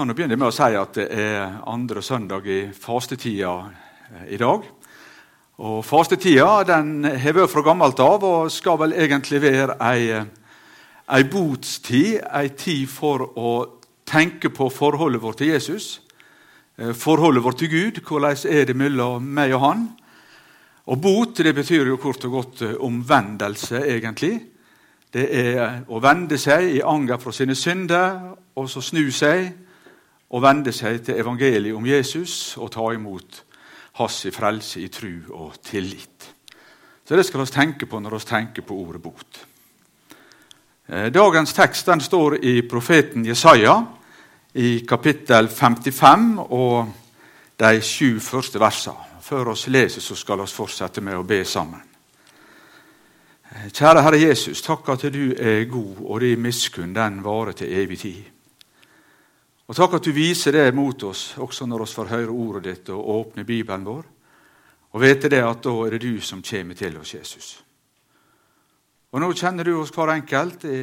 kan jo begynne med å si at det er andre søndag i fastetida eh, i dag. Og Fastetida den har vært fra gammelt av og skal vel egentlig være ei, ei botstid. Ei tid for å tenke på forholdet vårt til Jesus, eh, forholdet vårt til Gud. Hvordan er det mellom meg og Han? Og bot det betyr jo kort og godt eh, omvendelse, egentlig. Det er å vende seg i anger fra sine synder, og så snu seg og vende seg til evangeliet om Jesus og ta imot hans frelse i tru og tillit. Så Det skal vi tenke på når vi tenker på ordet bot. Eh, dagens tekst den står i profeten Jesaja i kapittel 55 og de sju første versene. Før oss leser, så skal vi fortsette med å be sammen. Eh, kjære Herre Jesus, takk at du er god, og din miskunn den varer til evig tid. Og Takk at du viser det mot oss også når vi får høre ordet ditt og åpne Bibelen vår, og vite det at da er det du som kommer til oss, Jesus. Og Nå kjenner du oss hver enkelt i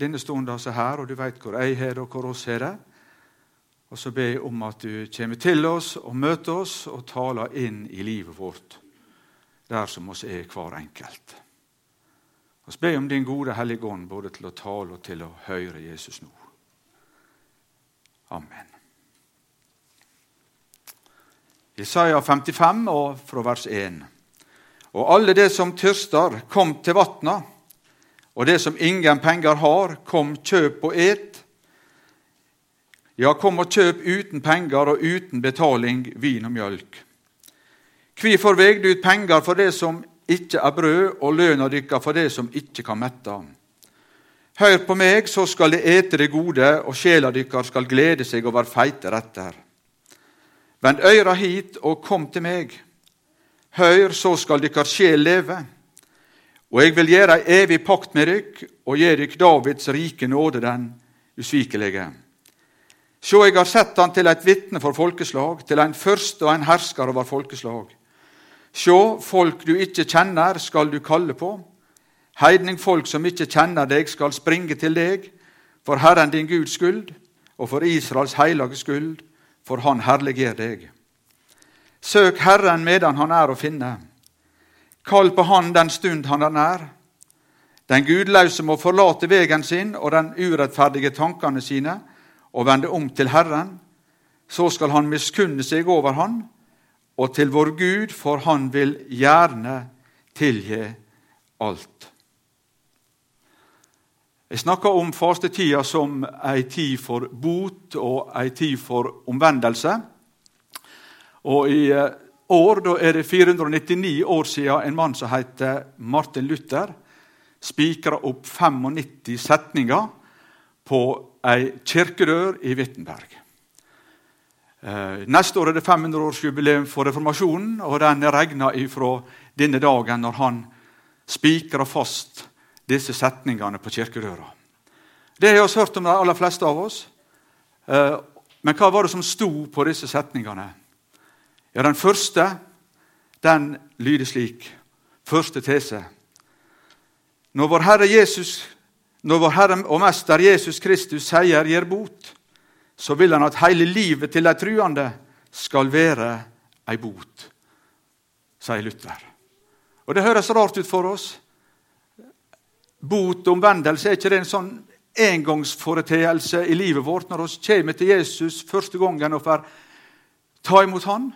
denne stunden altså her, og du vet hvor jeg har det, og hvor oss har det. Og så ber jeg om at du kommer til oss og møter oss og taler inn i livet vårt, der som oss er hver enkelt. Vi ber om din gode Hellige Ånd både til å tale og til å høre Jesus nå. Amen. Isaiah 55, og fra vers 1. Og alle det som tørster, kom til vatna, og det som ingen penger har, kom, kjøp og et. Ja, kom og kjøp uten penger og uten betaling vin og mjølk. Hvorfor veg du ut penger for det som ikke er brød, og løna dykka for det som ikke kan mette? Hør på meg, så skal de ete det gode, og sjela dykkar skal glede seg over feite retter. Vend øyra hit og kom til meg. Hør, så skal dykkar sjel leve. Og eg vil gjøre ei evig pakt med dykk, og gi dykk Davids rike nåde, den usvikelige. Sjå, eg har sett han til eit vitne for folkeslag, til ein første og ein herskar over folkeslag. Sjå, folk du ikke kjenner, skal du kalle på. Heidningfolk som ikke kjenner deg, skal springe til deg, for Herren din Guds skyld og for Israels hellige skyld, for Han herliger deg. Søk Herren medan Han er å finne. Kall på Han den stund Han er nær. Den gudløse må forlate vegen sin og den urettferdige tankene sine og vende om til Herren. Så skal Han miskunne seg over Han, og til vår Gud, for Han vil gjerne tilgi alt. Jeg snakker om fastetida som ei tid for bot og ei tid for omvendelse. Og I eh, år er det 499 år siden en mann som heter Martin Luther, spikra opp 95 setninger på ei kirkedør i Wittenberg. Eh, neste år er det 500-årsjubileum for reformasjonen, og den er regna ifra denne dagen når han spikra fast disse setningene på kirkedøra. Det har vi hørt om de aller fleste av oss. Eh, men hva var det som sto på disse setningene? Ja, Den første den lyder slik. Første tese. Når vår Herre, Jesus, når vår Herre og Mester Jesus Kristus sier gir bot', så vil han at hele livet til de truende skal være ei bot, sier Luther. Og Det høres rart ut for oss, Bot og omvendelse, er ikke det en sånn engangsforeteelse i livet vårt? Når vi kommer til Jesus første gangen og får ta imot Han?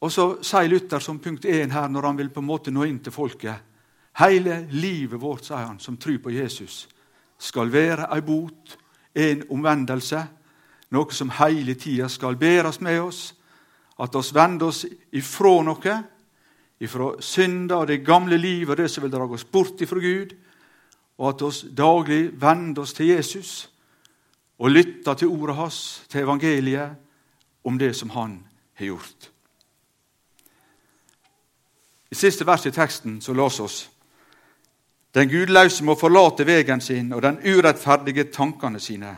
Og så sier Luther som punkt én her, når han vil på en måte nå inn til folket. Hele livet vårt, sier han, som tror på Jesus, skal være ei bot, en omvendelse, noe som hele tida skal bæres med oss, at oss vender oss ifra noe ifra synda og det gamle livet og det som vil dra oss bort ifra Gud, og at oss daglig vender oss til Jesus og lytter til ordet hans, til evangeliet, om det som han har gjort. I siste vers i teksten så las oss den gudløse må forlate vegen sin og den urettferdige tankene sine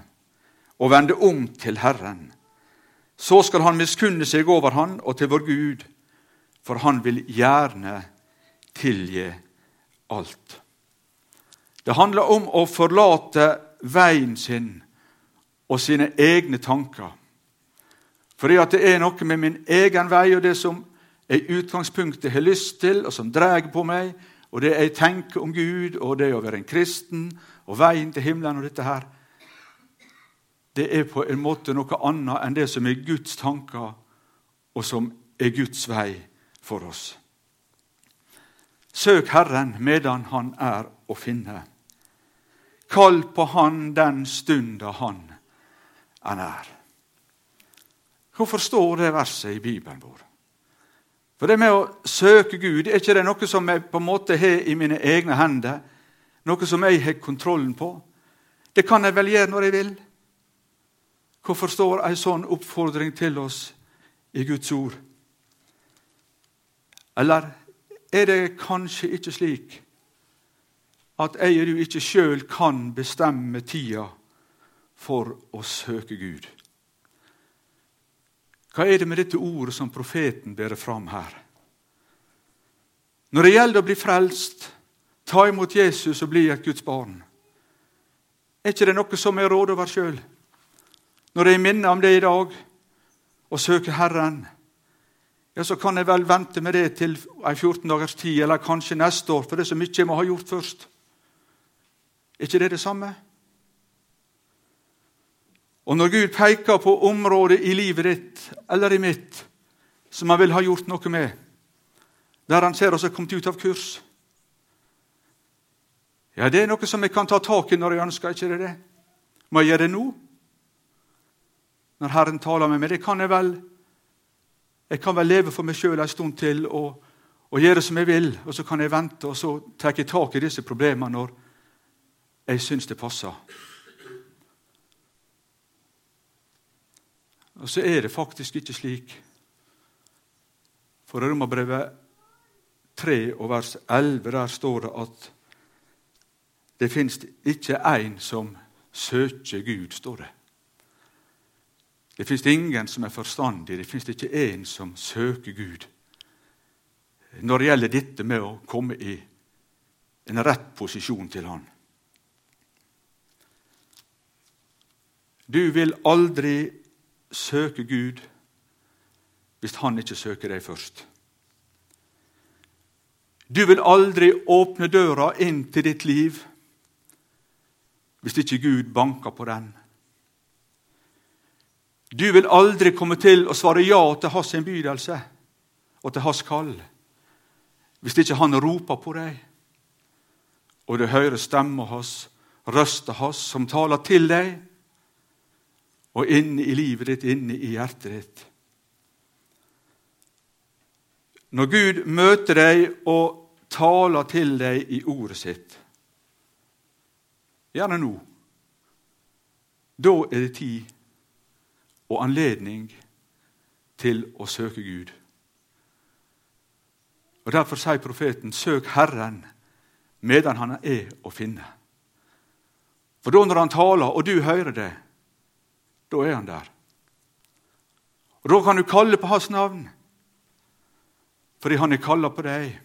og vende om til Herren. Så skal han miskunne seg over han og til vår Gud for han vil gjerne tilgi alt. Det handler om å forlate veien sin og sine egne tanker. Fordi at det er noe med min egen vei og det som jeg i utgangspunktet har lyst til, og som drar på meg, og det jeg tenker om Gud, og det å være en kristen, og veien til himmelen og dette her, det er på en måte noe annet enn det som er Guds tanker, og som er Guds vei for oss. Søk Herren medan Han er å finne. Kall på Han den stunda Han er nær. Hvorfor står det verset i Bibelen vår? For det med å søke Gud er ikke det noe som jeg på en måte har i mine egne hender, noe som jeg har kontrollen på. Det kan jeg vel gjøre når jeg vil. Hvorfor står en sånn oppfordring til oss i Guds ord? Eller er det kanskje ikke slik at jeg og du ikke sjøl kan bestemme tida for å søke Gud? Hva er det med dette ordet som profeten bærer fram her? Når det gjelder å bli frelst, ta imot Jesus og bli et Guds barn, er ikke det noe som jeg råder over sjøl? Når jeg minner om det i dag og søker Herren, ja, så kan jeg vel vente med det til en 14 dagers tid, eller kanskje neste år, for det er så mye jeg må ha gjort først. Er ikke det det samme? Og når Gud peker på området i livet ditt eller i mitt som han vil ha gjort noe med, der han ser oss har kommet ut av kurs Ja, det er noe som jeg kan ta tak i når jeg ønsker, ikke det det? Må jeg gjøre det nå? Når Herren taler med meg? Det kan jeg vel. Jeg kan vel leve for meg sjøl en stund til og, og, gjøre som jeg vil, og så kan jeg vente og så jeg tak i disse problemene når jeg syns det passer. Og så er det faktisk ikke slik. For i Romerbrevet 3 og vers 11 der står det at det fins ikke én som søker Gud, står det. Det fins ingen som er forstandig, det fins ikke én som søker Gud. Når det gjelder dette med å komme i en rett posisjon til Han. Du vil aldri søke Gud hvis han ikke søker deg først. Du vil aldri åpne døra inn til ditt liv hvis ikke Gud banker på den. Du vil aldri komme til å svare ja til hans innbydelse og til hans kall hvis ikke han roper på deg, og du hører stemmen hans, røsta hans, som taler til deg og inne i livet ditt, inne i hjertet ditt. Når Gud møter deg og taler til deg i ordet sitt, gjerne nå, da er det tid og anledning til å søke Gud. Og Derfor sier profeten, 'Søk Herren medan Han er å finne'. For da når han taler, og du hører det, da er han der. Og Da kan du kalle på hans navn, fordi han er kalla på deg.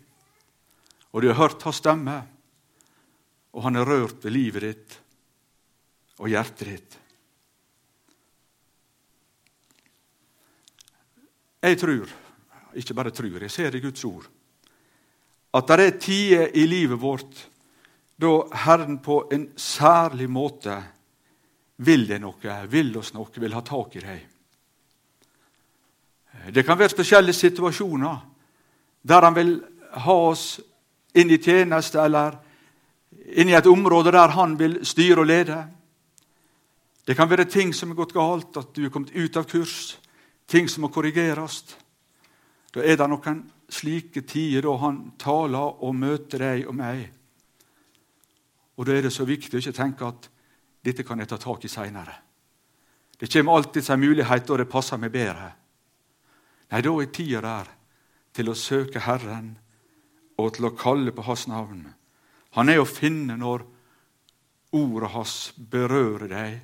Og du har hørt hans stemme, og han er rørt ved livet ditt og hjertet ditt. Jeg tror, ikke bare tror, jeg ser i Guds ord, at det er tider i livet vårt da Herren på en særlig måte vil det noe, vil oss noe, vil ha tak i deg. Det kan være spesielle situasjoner der han vil ha oss inn i tjeneste eller inn i et område der han vil styre og lede. Det kan være ting som er gått galt, at du er kommet ut av kurs, ting som må korrigeres. Da er det noen slike tider da han taler og møter deg og meg. Og Da er det så viktig å ikke tenke at dette kan jeg ta tak i seinere. Det kommer alltid en mulighet da det passer meg bedre. Nei, da er tida der til å søke Herren og til å kalle på Hans navn. Han er å finne når ordet hans berører deg,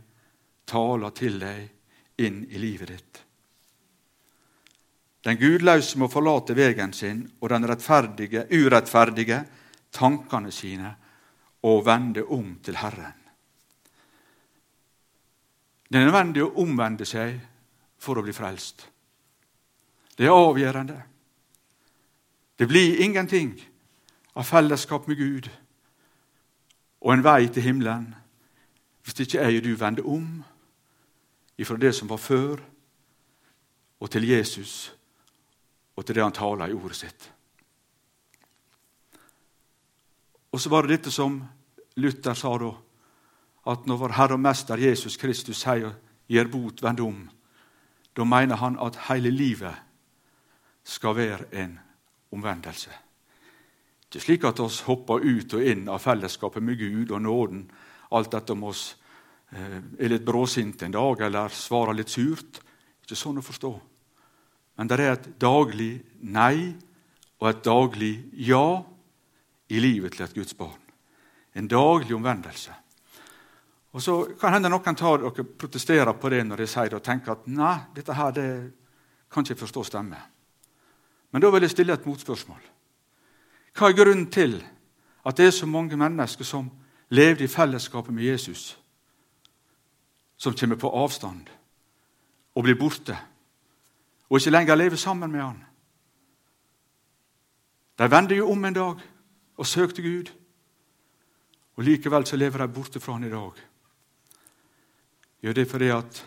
taler til deg inn i livet ditt. Den gudløse må forlate vegen sin og den rettferdige, urettferdige tankene sine og vende om til Herren. Det er nødvendig å omvende seg for å bli frelst. Det er avgjørende. Det blir ingenting av fellesskap med Gud og en vei til himmelen hvis ikke jeg og du vender om ifra det som var før, og til Jesus og til det han taler i ordet sitt. Og så var det dette som Luther sa da, at når vår Herre og Mester Jesus Kristus sier 'gir bot, vend om', da mener han at hele livet skal være en omvendelse. Det er slik at oss hopper ut og inn av fellesskapet med Gud og nåden alt dette om oss eh, er litt bråsinte en dag eller svarer litt surt. Ikke sånn å forstå. Men det er et daglig nei og et daglig ja i livet til et Guds barn. En daglig omvendelse. Og Så kan hende noen tar dere protesterer på det når jeg sier det, og tenker at nei, dette her det kan ikke forstå stemme. Men da vil jeg stille et motspørsmål. Hva er grunnen til at det er så mange mennesker som levde i fellesskapet med Jesus, som kommer på avstand og blir borte, og ikke lenger lever sammen med han? De vendte jo om en dag og søkte Gud, og likevel så lever de borte fra han i dag. Gjør det fordi at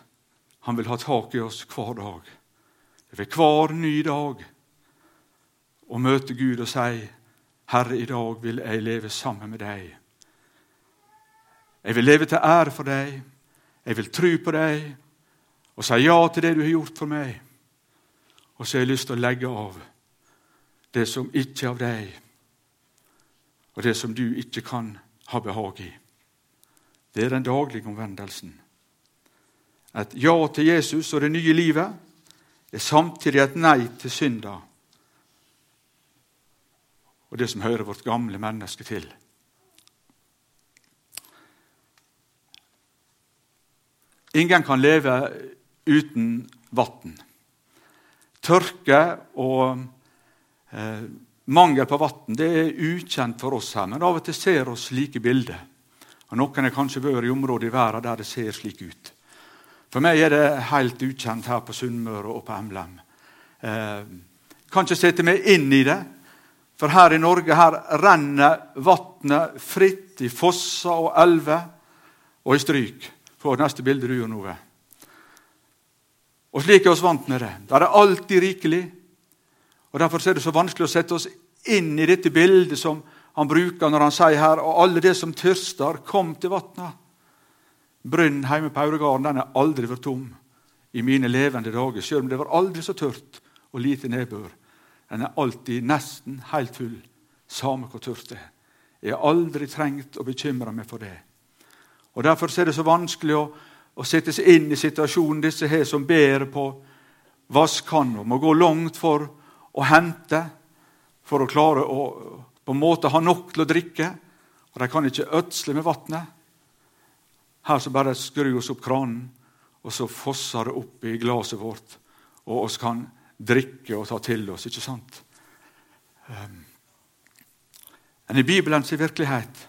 han vil ha tak i oss hver dag. Er hver ny dag å møte Gud og si, 'Herre, i dag vil jeg leve sammen med deg.' Jeg vil leve til ære for deg. Jeg vil tro på deg og si ja til det du har gjort for meg. Og så har jeg lyst til å legge av det som ikke er av deg, og det som du ikke kan ha behag i. Det er den daglige omvendelsen. Et ja til Jesus og det nye livet er samtidig et nei til synda og det som hører vårt gamle menneske til. Ingen kan leve uten vann. Tørke og eh, mangel på vann er ukjent for oss her, men av og til ser oss slike bilder. Og Noen har kanskje vært i områder i verden der det ser slik ut. For meg er det helt ukjent her på Sunnmøre og på Emlem. Eh, kan ikke sette meg inn i det, for her i Norge her renner vannet fritt i fosser og elver og i stryk. Få neste bilde du, Jon Ove. Og slik er vi vant med det. Det er alltid rikelig. Og Derfor er det så vanskelig å sette oss inn i dette bildet som han bruker når han sier her og alle det som tørster, kom til vatna. Brønnen hjemme på Auregarden den er aldri vært tom i mine levende dager, selv om det var aldri så tørt og lite nedbør. Den er alltid nesten helt full, samme hvor tørt det er. Jeg har aldri trengt å bekymre meg for det. Og Derfor er det så vanskelig å, å sette seg inn i situasjonen disse her som ber på vasskanna, må gå langt for å hente for å klare å på en måte ha nok til å drikke. Og de kan ikke ødsle med vannet. Her så bare skrur oss opp kranen, og så fosser det opp i glasset vårt, og oss kan drikke og ta til oss. ikke sant? Um, men i Bibelens virkelighet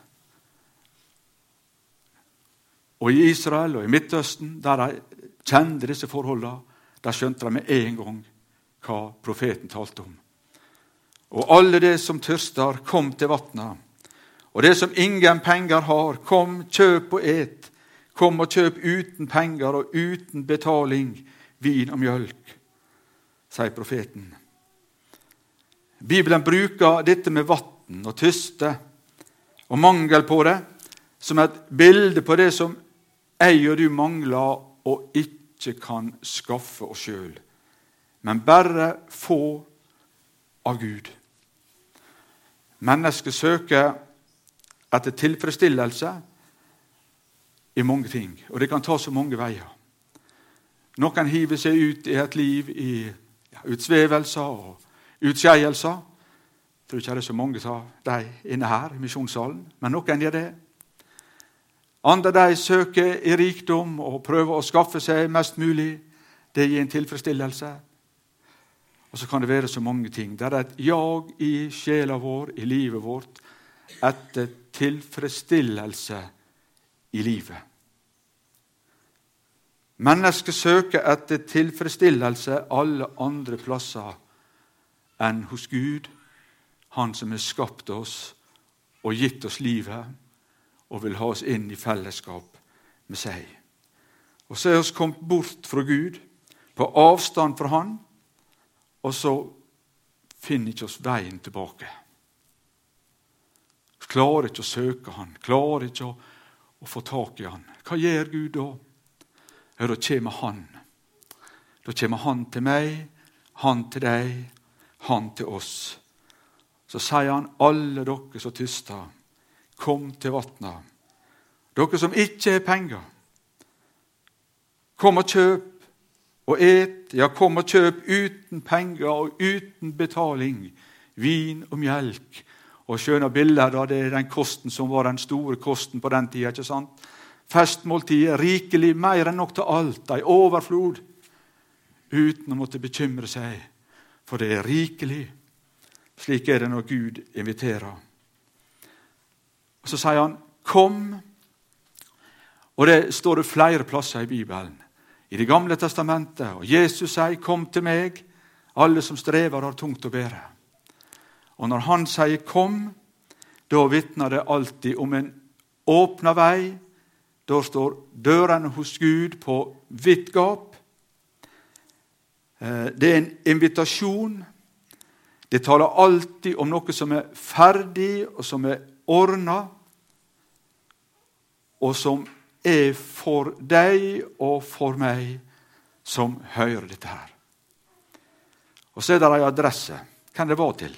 og i Israel og i Midtøsten, der de kjente disse forholdene, der skjønte de med en gang hva profeten talte om. Og alle de som tørster, kom til vatna. Og det som ingen penger har, kom, kjøp og et. Kom og kjøp uten penger og uten betaling vin og mjølk, sier profeten. Bibelen bruker dette med vann og tyste og mangel på det som et bilde på det som og du mangler og ikke kan skaffe oss sjøl, men bare få av Gud. Mennesket søker etter tilfredsstillelse i mange ting, og det kan ta så mange veier. Noen hiver seg ut i et liv i ja, utsvevelser og utskeielser. Jeg tror ikke det er så mange av de inne her i misjonssalen, men noen gjør det. Andre de søker i rikdom og prøver å skaffe seg mest mulig. Det gir en tilfredsstillelse. Og så kan det være så mange ting. Det er et jag i sjela vår, i livet vårt, etter tilfredsstillelse i livet. Mennesket søker etter tilfredsstillelse alle andre plasser enn hos Gud, Han som har skapt oss og gitt oss livet og vil ha oss inn i fellesskap med seg. Og så er vi kommet bort fra Gud, på avstand fra Han, og så finner ikke oss veien tilbake. Vi klarer ikke å søke Han, klarer ikke å, å få tak i Han. Hva gjør Gud da? Ja, da kommer Han. Da kommer Han til meg, Han til deg, Han til oss. Så sier Han, alle dere som tyster, kom til vatna. Dere som ikke har penger, kom og kjøp og et. Ja, kom og kjøp uten penger og uten betaling vin og melk. Og skjønne bilder da det er den kosten som var den store kosten på den tida. ikke sant? Festmåltidet, rikelig, mer enn nok til alt, ei overflod, uten å måtte bekymre seg, for det er rikelig. Slik er det når Gud inviterer. Og Så sier han 'kom'. Og Det står det flere plasser i Bibelen. I Det gamle testamentet. Og Jesus sier 'Kom til meg, alle som strever har tungt å bære'. Og Når han sier 'kom', da vitner det alltid om en åpna vei. Da står dørene hos Gud på vidt gap. Eh, det er en invitasjon. Det taler alltid om noe som er ferdig, og som er ordna og som er for deg og for meg som hører dette her. Og så er det ei adresse. Hvem det var til?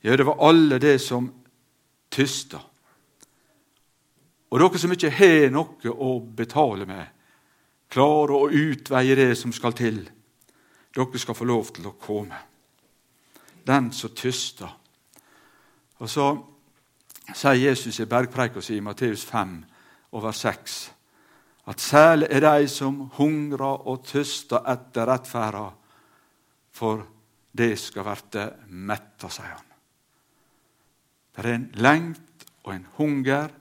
Ja, det var alle det som tysta. Og dere som ikke har noe å betale med, klarer å utveie det som skal til, dere skal få lov til å komme. Den som tyster. Og så sier Jesus i bergpreika si i Matteus 5 og vers 6 at særlig er de som hungrer og tyster etter rettferda, for det skal verte metta, sier han. Det er en lengt og en hunger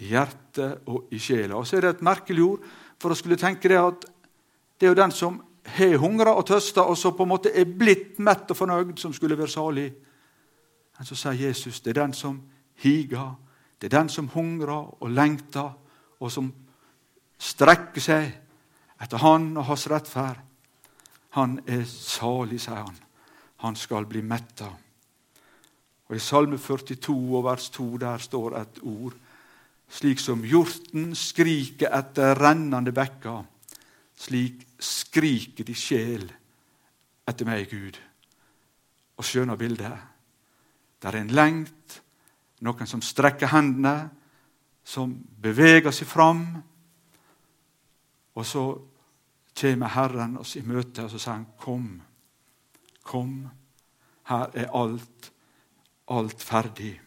i hjertet og i sjela. Og så er det et merkelig ord, for å skulle tenke det at det er jo den som har hungra og tøsta, og så på en måte er blitt mett og fornøyd, som skulle være salig. Men så sier Jesus det er den som higer, det er den som hungrer og lengter, og som strekker seg etter Han og hans rettferd. Han er salig, sier han. Han skal bli metta. Og I Salme 42 og vers 2 der står et ord. Slik som hjorten skriker etter rennende bekker, slik skriker de sjel etter meg, Gud. Og skjønner bildet. Det er en lengt, noen som strekker hendene, som beveger seg fram. Og så kommer Herren oss i møte, og så sier han, 'Kom, kom. Her er alt, alt ferdig.'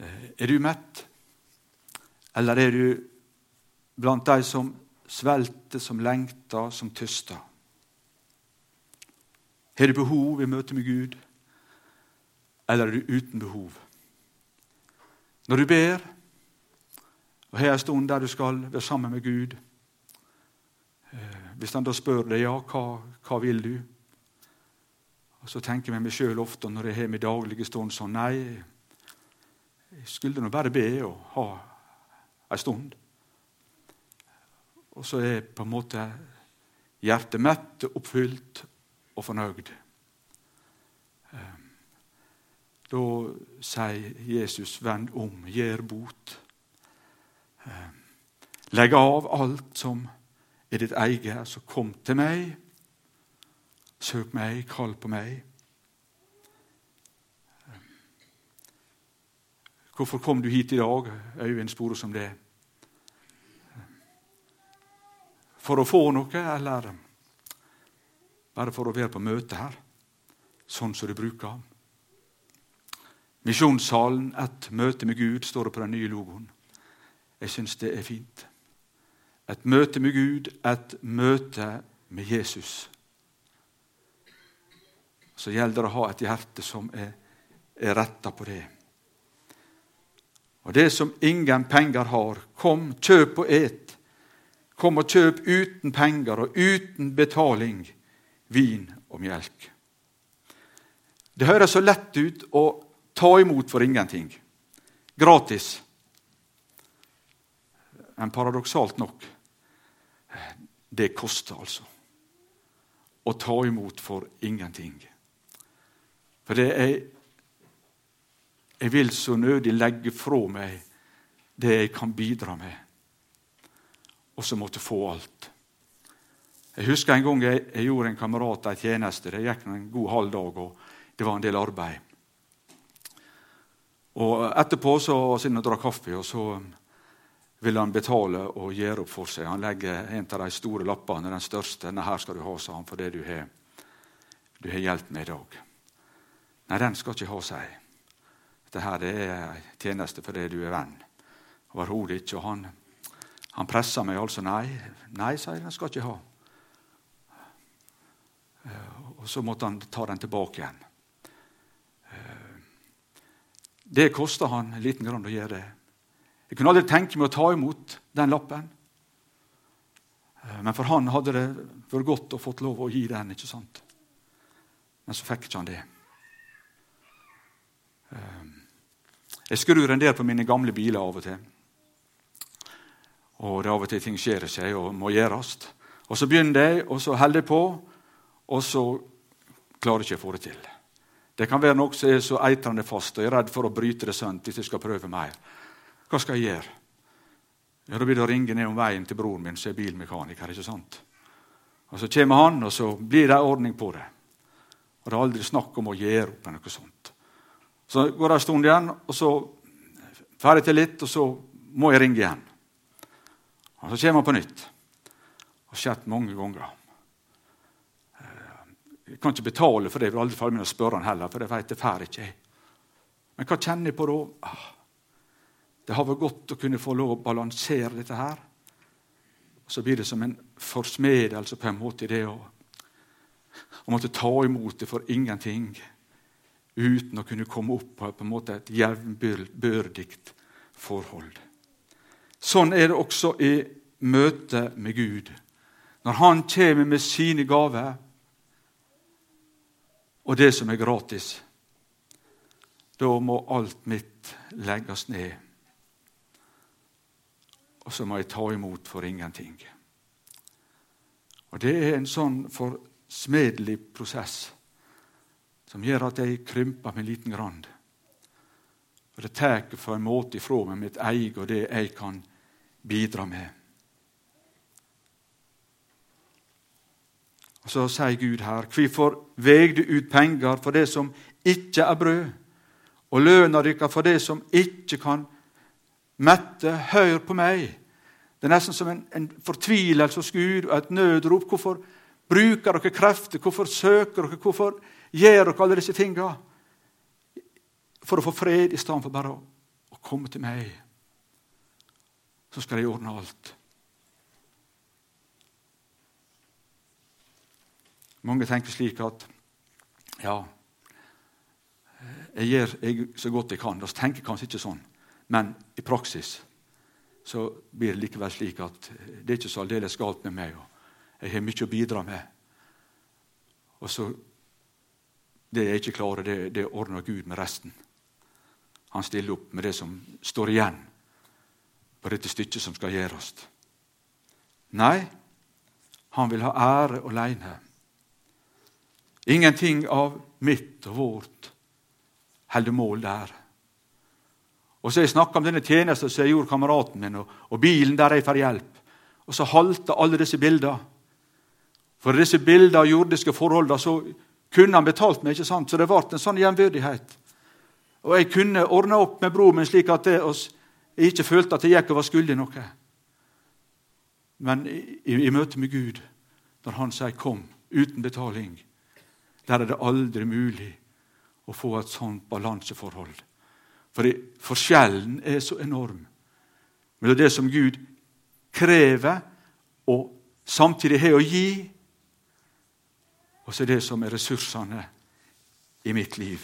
Eh, er du mett, eller er du blant de som svelter, som lengter, som tyster? Har du behov i møte med Gud? Eller er du uten behov? Når du ber og har en stund der du skal være sammen med Gud eh, Hvis han da spør deg ja, hva, hva vil du? Og Så tenker jeg meg sjøl ofte når jeg har min daglige stund sånn Nei, jeg skulle nå bare be og ha en stund. Og så er på en måte hjertet mett, oppfylt og fornøyd. Da sier Jesus, 'Vend om, gjør bot'. Eh, legg av alt som er ditt eget, så kom til meg. Søk meg, kall på meg. Eh, hvorfor kom du hit i dag? Øyvind sporer som det. Eh, for å få noe, eller bare for å være på møte her, sånn som du bruker? Misjonssalen, et møte med Gud, står det på den nye logoen. Jeg syns det er fint. Et møte med Gud, et møte med Jesus. Så gjelder det å ha et hjerte som er, er retta på det. Og det som ingen penger har, kom, kjøp og et. Kom og kjøp uten penger og uten betaling vin og melk. Det høres så lett ut å ta imot for ingenting. Gratis. Men paradoksalt nok det koster altså å ta imot for ingenting. For det er Jeg vil så nødig legge fra meg det jeg kan bidra med, og så måtte få alt. Jeg husker en gang jeg, jeg gjorde en kamerat en tjeneste. Det gikk en god halv dag, og det var en del arbeid. Og Etterpå så siden han drakk kaffe, og så vil han betale og gjøre opp for seg. Han legger en av de store lappene, den største. Nei, 'Her skal du ha', sa han, for det du har, du har hjulpet meg i dag. Nei, den skal ikke ha, seg. Dette her Dette er en tjeneste fordi du er venn. Overhodet ikke. Og han, han presser meg altså. Nei, nei, sa jeg, den skal ikke ha. Og så måtte han ta den tilbake igjen. Det kosta han en liten grann å gjøre det. Jeg kunne aldri tenke meg å ta imot den lappen. Men for han hadde det vært godt å fått lov å gi den. ikke sant? Men så fikk ikke han det. Jeg skrur en del på mine gamle biler av og til. Og det av og til ting skjer seg og må gjøres. Og så begynner jeg, og så holder jeg på, og så klarer jeg ikke å få det til. Det kan være noe som er så eitrende fast, og jeg er redd for å bryte det sønt hvis jeg skal prøve mer. Hva skal jeg gjøre? Ja, Da blir det å ringe ned om veien til broren min, som er bilmekaniker. ikke sant? Og Så kommer han, og så blir det ordning på det. Og Det er aldri snakk om å gjøre opp noe sånt. Så går det en stund igjen, og så ferdig til litt, og så må jeg ringe igjen. Og Så kommer han på nytt. Det har skjedd mange ganger. Jeg kan ikke betale for det, jeg vil aldri falle med å spørre han heller, for det vet jeg får ikke jeg. Men hva kjenner jeg på da? Ah, det har vært godt å kunne få lov å balansere dette her. Så blir det som en forsmedelse på en måte i det å, å måtte ta imot det for ingenting uten å kunne komme opp på, på en måte et jevnbyrdig forhold. Sånn er det også i møte med Gud. Når Han kommer med sine gaver og det som er gratis, da må alt mitt legges ned. Og så må jeg ta imot for ingenting. Og Det er en sånn forsmedelig prosess som gjør at jeg krymper meg liten grann. Og det tar på en måte ifra meg mitt eget og det jeg kan bidra med. Så sier Gud her, hvorfor veg du ut penger for det som ikke er brød, og løna dere for det som ikke kan mette, hør på meg. Det er nesten som en, en fortvilelse hos Gud og et nødrop. Hvorfor bruker dere krefter? Hvorfor søker dere? Hvorfor gjør dere alle disse tingene? For å få fred i stedet for bare å, å komme til meg. Så skal jeg ordne alt. Mange tenker slik at ja, jeg gjør jeg så godt jeg kan. De tenker kanskje ikke sånn, men i praksis så blir det likevel slik at det er ikke så aldeles galt med meg. og Jeg har mye å bidra med. Og så Det jeg ikke klarer, det, det ordner Gud med resten. Han stiller opp med det som står igjen på dette stykket som skal gjøres. Nei, han vil ha ære alene. Ingenting av mitt og vårt holder mål der. Og så jeg snakka om denne tjenesten som jeg gjorde kameraten min, og, og bilen der jeg får hjelp. Og så halter alle disse bildene. For disse bildene av jordiske forhold så kunne han betalt meg, ikke sant? så det ble en sånn jevnbyrdighet. Og jeg kunne ordne opp med broren min slik at jeg ikke følte at jeg gikk og var skyldig noe. Men i, i, i møte med Gud, når Han sier 'kom' uten betaling, der er det aldri mulig å få et sånt balanseforhold. For forskjellen er så enorm mellom det som Gud krever og samtidig har å gi, og så det som er ressursene i mitt liv.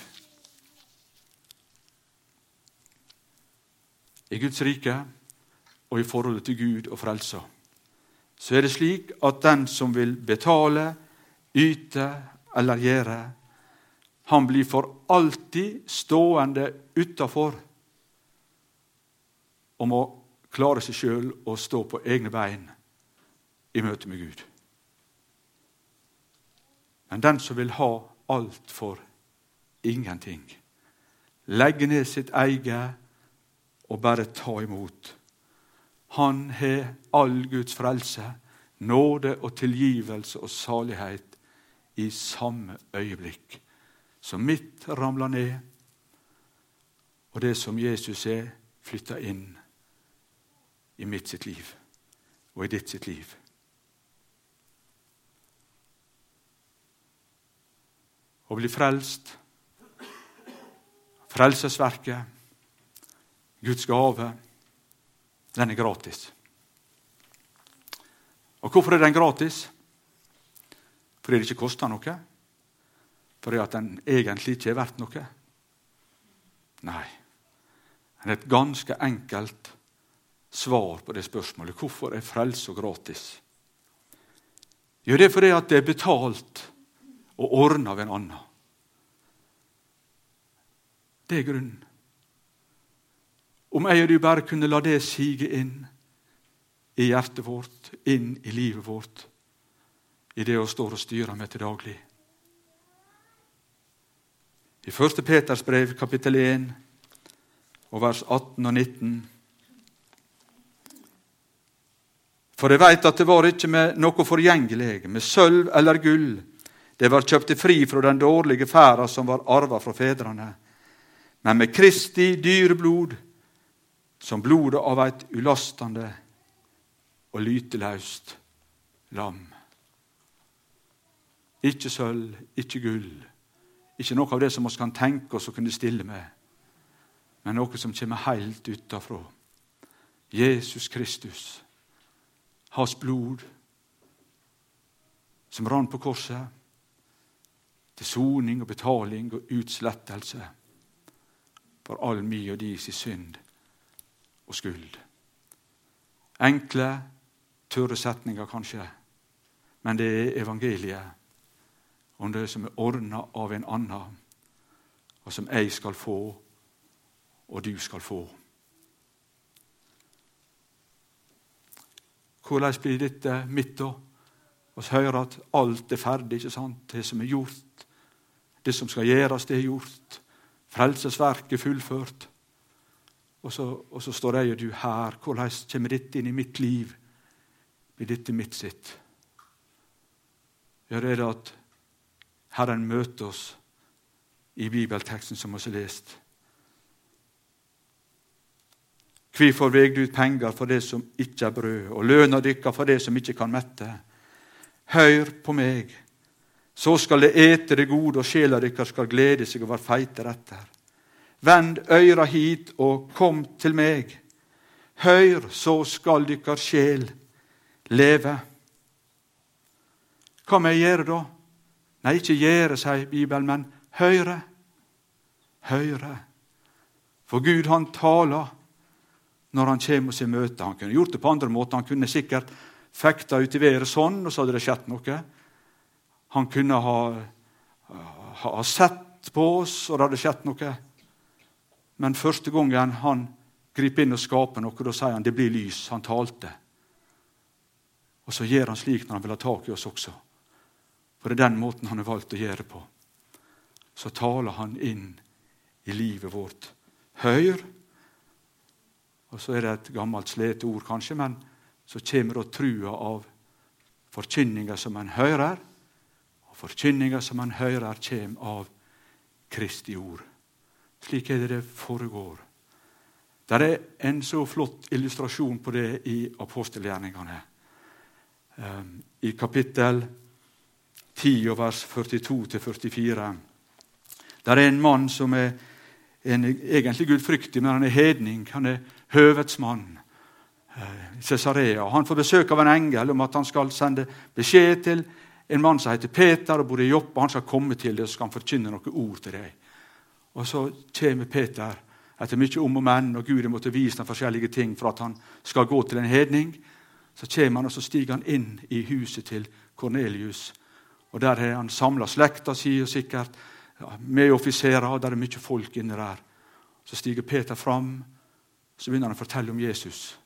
i Guds rike og i forholdet til Gud og frelsa, så er det slik at den som vil betale, yte eller gjøre, han blir for alltid stående utafor og må klare seg sjøl og stå på egne bein i møte med Gud. Men den som vil ha alt for ingenting, legge ned sitt eget og bare ta imot. Han har all Guds frelse, nåde og tilgivelse og salighet i samme øyeblikk. Så mitt ramler ned, og det som Jesus er, flytter inn i mitt sitt liv og i ditt sitt liv. Å bli frelst, frelsesverket, Guds gave, den er gratis. Og hvorfor er den gratis? Fordi det ikke koster noe? Fordi at den egentlig ikke er verdt noe? Nei. Det er et ganske enkelt svar på det spørsmålet. Hvorfor er frelse gratis? Jo, det er fordi at det er betalt og ordna av en annen. Det er grunnen. Om jeg og du bare kunne la det sige inn i hjertet vårt, inn i livet vårt, i det hun står og styrer med til daglig. I 1. Peters brev, kapittel 1, og vers 18 og 19 For jeg veit at det var ikke med noe forgjengelig, med sølv eller gull, det var kjøpt fri fra den dårlige ferda som var arva fra fedrene, men med Kristi dyre blod, som blodet av et ulastende og lyteløst lam. Ikke sølv, ikke gull, ikke noe av det som vi kan tenke oss å kunne stille med, men noe som kommer helt utafra. Jesus Kristus hans blod som rant på korset, til soning og betaling og utslettelse for all mi og de sin synd og skyld. Enkle, tørre setninger, kanskje, men det er evangeliet om det som er ordna av en annen, og som jeg skal få, og du skal få. Hvordan blir dette mitt, da? Vi hører at alt er ferdig, ikke sant? det som er gjort. Det som skal gjøres, det er gjort. Frelsesverket er fullført. Og så, og så, står jeg og du her. Hvordan kommer dette inn i mitt liv? Blir dette mitt sitt? Ja, er det at Herren møter oss i bibelteksten som vi har lest. Hvorfor veg du ut penger for det som ikke er brød, og løna dykka for det som ikke kan mette? Hør på meg, så skal det ete det gode, og sjela dykkar skal glede seg over feite retter. Vend øyra hit og kom til meg. Hør, så skal dykkar sjel leve. Hva må jeg gjøre da? Nei, ikke gjøre, sier Bibelen, men høre. Høre. For Gud, han taler når han kommer oss i møte. Han kunne gjort det på andre måter. Han kunne sikkert fekta ut i været sånn, og så hadde det skjedd noe. Han kunne ha, ha sett på oss, og det hadde skjedd noe. Men første gangen han griper inn og skaper noe, da sier han det blir lys. Han talte. Og så gjør han slik når han vil ha tak i oss også. For det er den måten han har valgt å gjøre på. Så taler han inn i livet vårt. Høyr og så er det et gammelt slete ord, kanskje, men så kommer da trua av forkynninga som en hører. Og forkynninga som en hører, kommer av Kristi ord. Slik er det det foregår. Det er en så flott illustrasjon på det i apostelgjerningene. Ehm, I kapittel 10, vers 42-44. Der er en mann som er en, egentlig gudfryktig, men han er hedning. Han er høvets mann. Cesarea. Han får besøk av en engel om at han skal sende beskjed til en mann som heter Peter og bor i Joppa. Han skal komme til det og skal han forkynne noen ord til deg. Og Så kommer Peter etter mye om og men, og Gud har måttet vise ham forskjellige ting for at han skal gå til en hedning, så kommer han og så stiger han inn i huset til Kornelius. Og Der har han samla slekta si og sikkert med offiserer, og der er mye folk inne der. Så stiger Peter fram, så begynner han å fortelle om Jesus.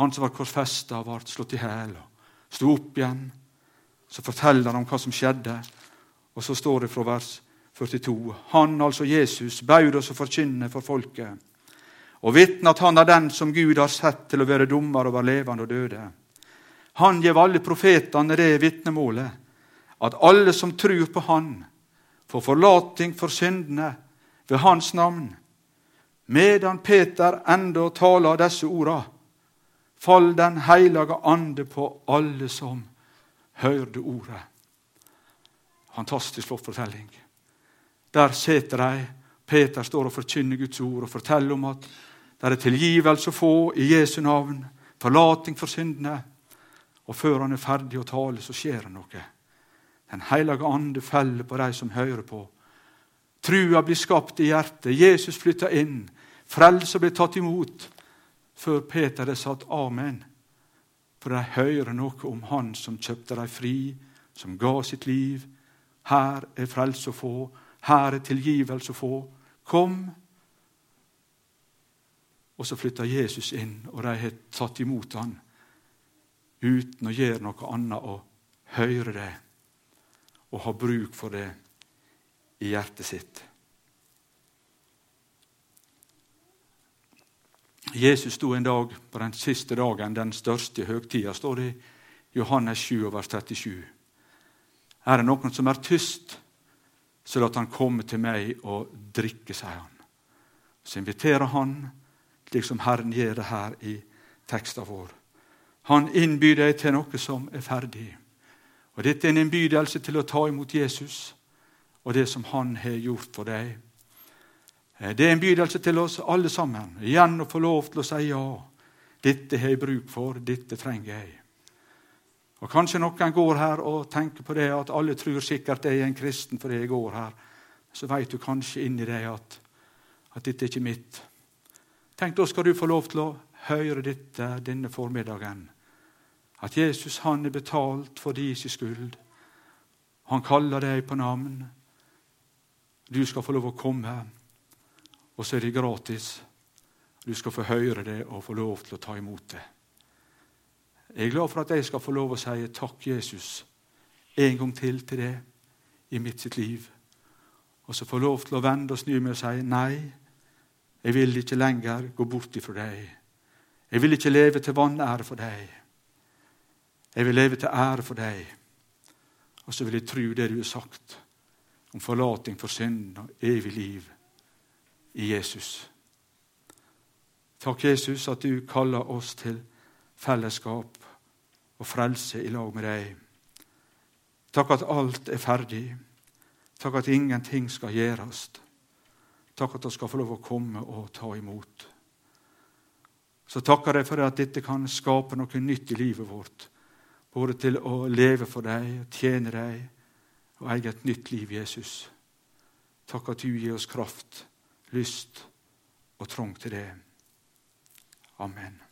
Han som var korsfesta, ble slått i hjel og sto opp igjen. Så forteller han om hva som skjedde, og så står det fra vers 42. Han, altså Jesus, baud oss å forkynne for folket og vitne at han er den som Gud har sett til å være dommer over levende og døde. Han gjev alle profetene det vitnemålet, at alle som tror på Han, får forlating for syndene ved Hans navn. Medan Peter enda taler disse orda, fall Den hellige ande på alle som hørte ordet. Fantastisk flott fortelling. Der sitter de. Peter står og forkynner Guds ord og forteller om at det er tilgivelse å få i Jesu navn, forlating for syndene. Og før han er ferdig å tale, så skjer det noe. Den hellige ande feller på de som hører på. Trua blir skapt i hjertet. Jesus flytter inn. Frelse blir tatt imot. Før Peter hadde satt amen. For de hører noe om Han som kjøpte dem fri, som ga sitt liv. Her er frelse å få. Her er tilgivelse å få. Kom. Og så flytter Jesus inn, og de har tatt imot han uten å gjøre noe annet å høre det og har bruk for det i hjertet sitt. Jesus sto en dag på den siste dagen, den største høgtida, står det i Johannes 7, vers 37. Er det noen som er tyst, så la han komme til meg og drikke, sier han. Så inviterer han, slik som Herren gjør det her i teksten vår. Han innbyr deg til noe som er ferdig. Og Dette er en innbydelse til å ta imot Jesus og det som han har gjort for deg. Eh, det er en bydelse til oss alle sammen. Igjen å få lov til å si ja. Dette har jeg bruk for, dette trenger jeg. Og Kanskje noen går her og tenker på det at alle tror sikkert jeg er en kristen fordi jeg går her. Så vet du kanskje inni deg at, at dette er ikke mitt. Tenk, Da skal du få lov til å høre dette denne formiddagen. At Jesus han er betalt for din skyld. Han kaller deg på navn. Du skal få lov å komme, og så er det gratis. Du skal få høre det og få lov til å ta imot det. Jeg er glad for at jeg skal få lov å si takk, Jesus, en gang til til det i mitt sitt liv. Og så få lov til å vende og snu meg og si nei, jeg vil ikke lenger gå bort ifra deg. Jeg vil ikke leve til vanære for deg. Jeg vil leve til ære for deg. Og så vil jeg tro det du har sagt om forlating for synd og evig liv i Jesus. Takk, Jesus, at du kaller oss til fellesskap og frelse i lag med deg. Takk at alt er ferdig. Takk at ingenting skal gjøres. Takk at vi skal få lov å komme og ta imot. Så takker jeg for at dette kan skape noe nytt i livet vårt. Både til å leve for deg, tjene deg og eie et nytt liv, Jesus. Takk at du gir oss kraft, lyst og trang til det. Amen.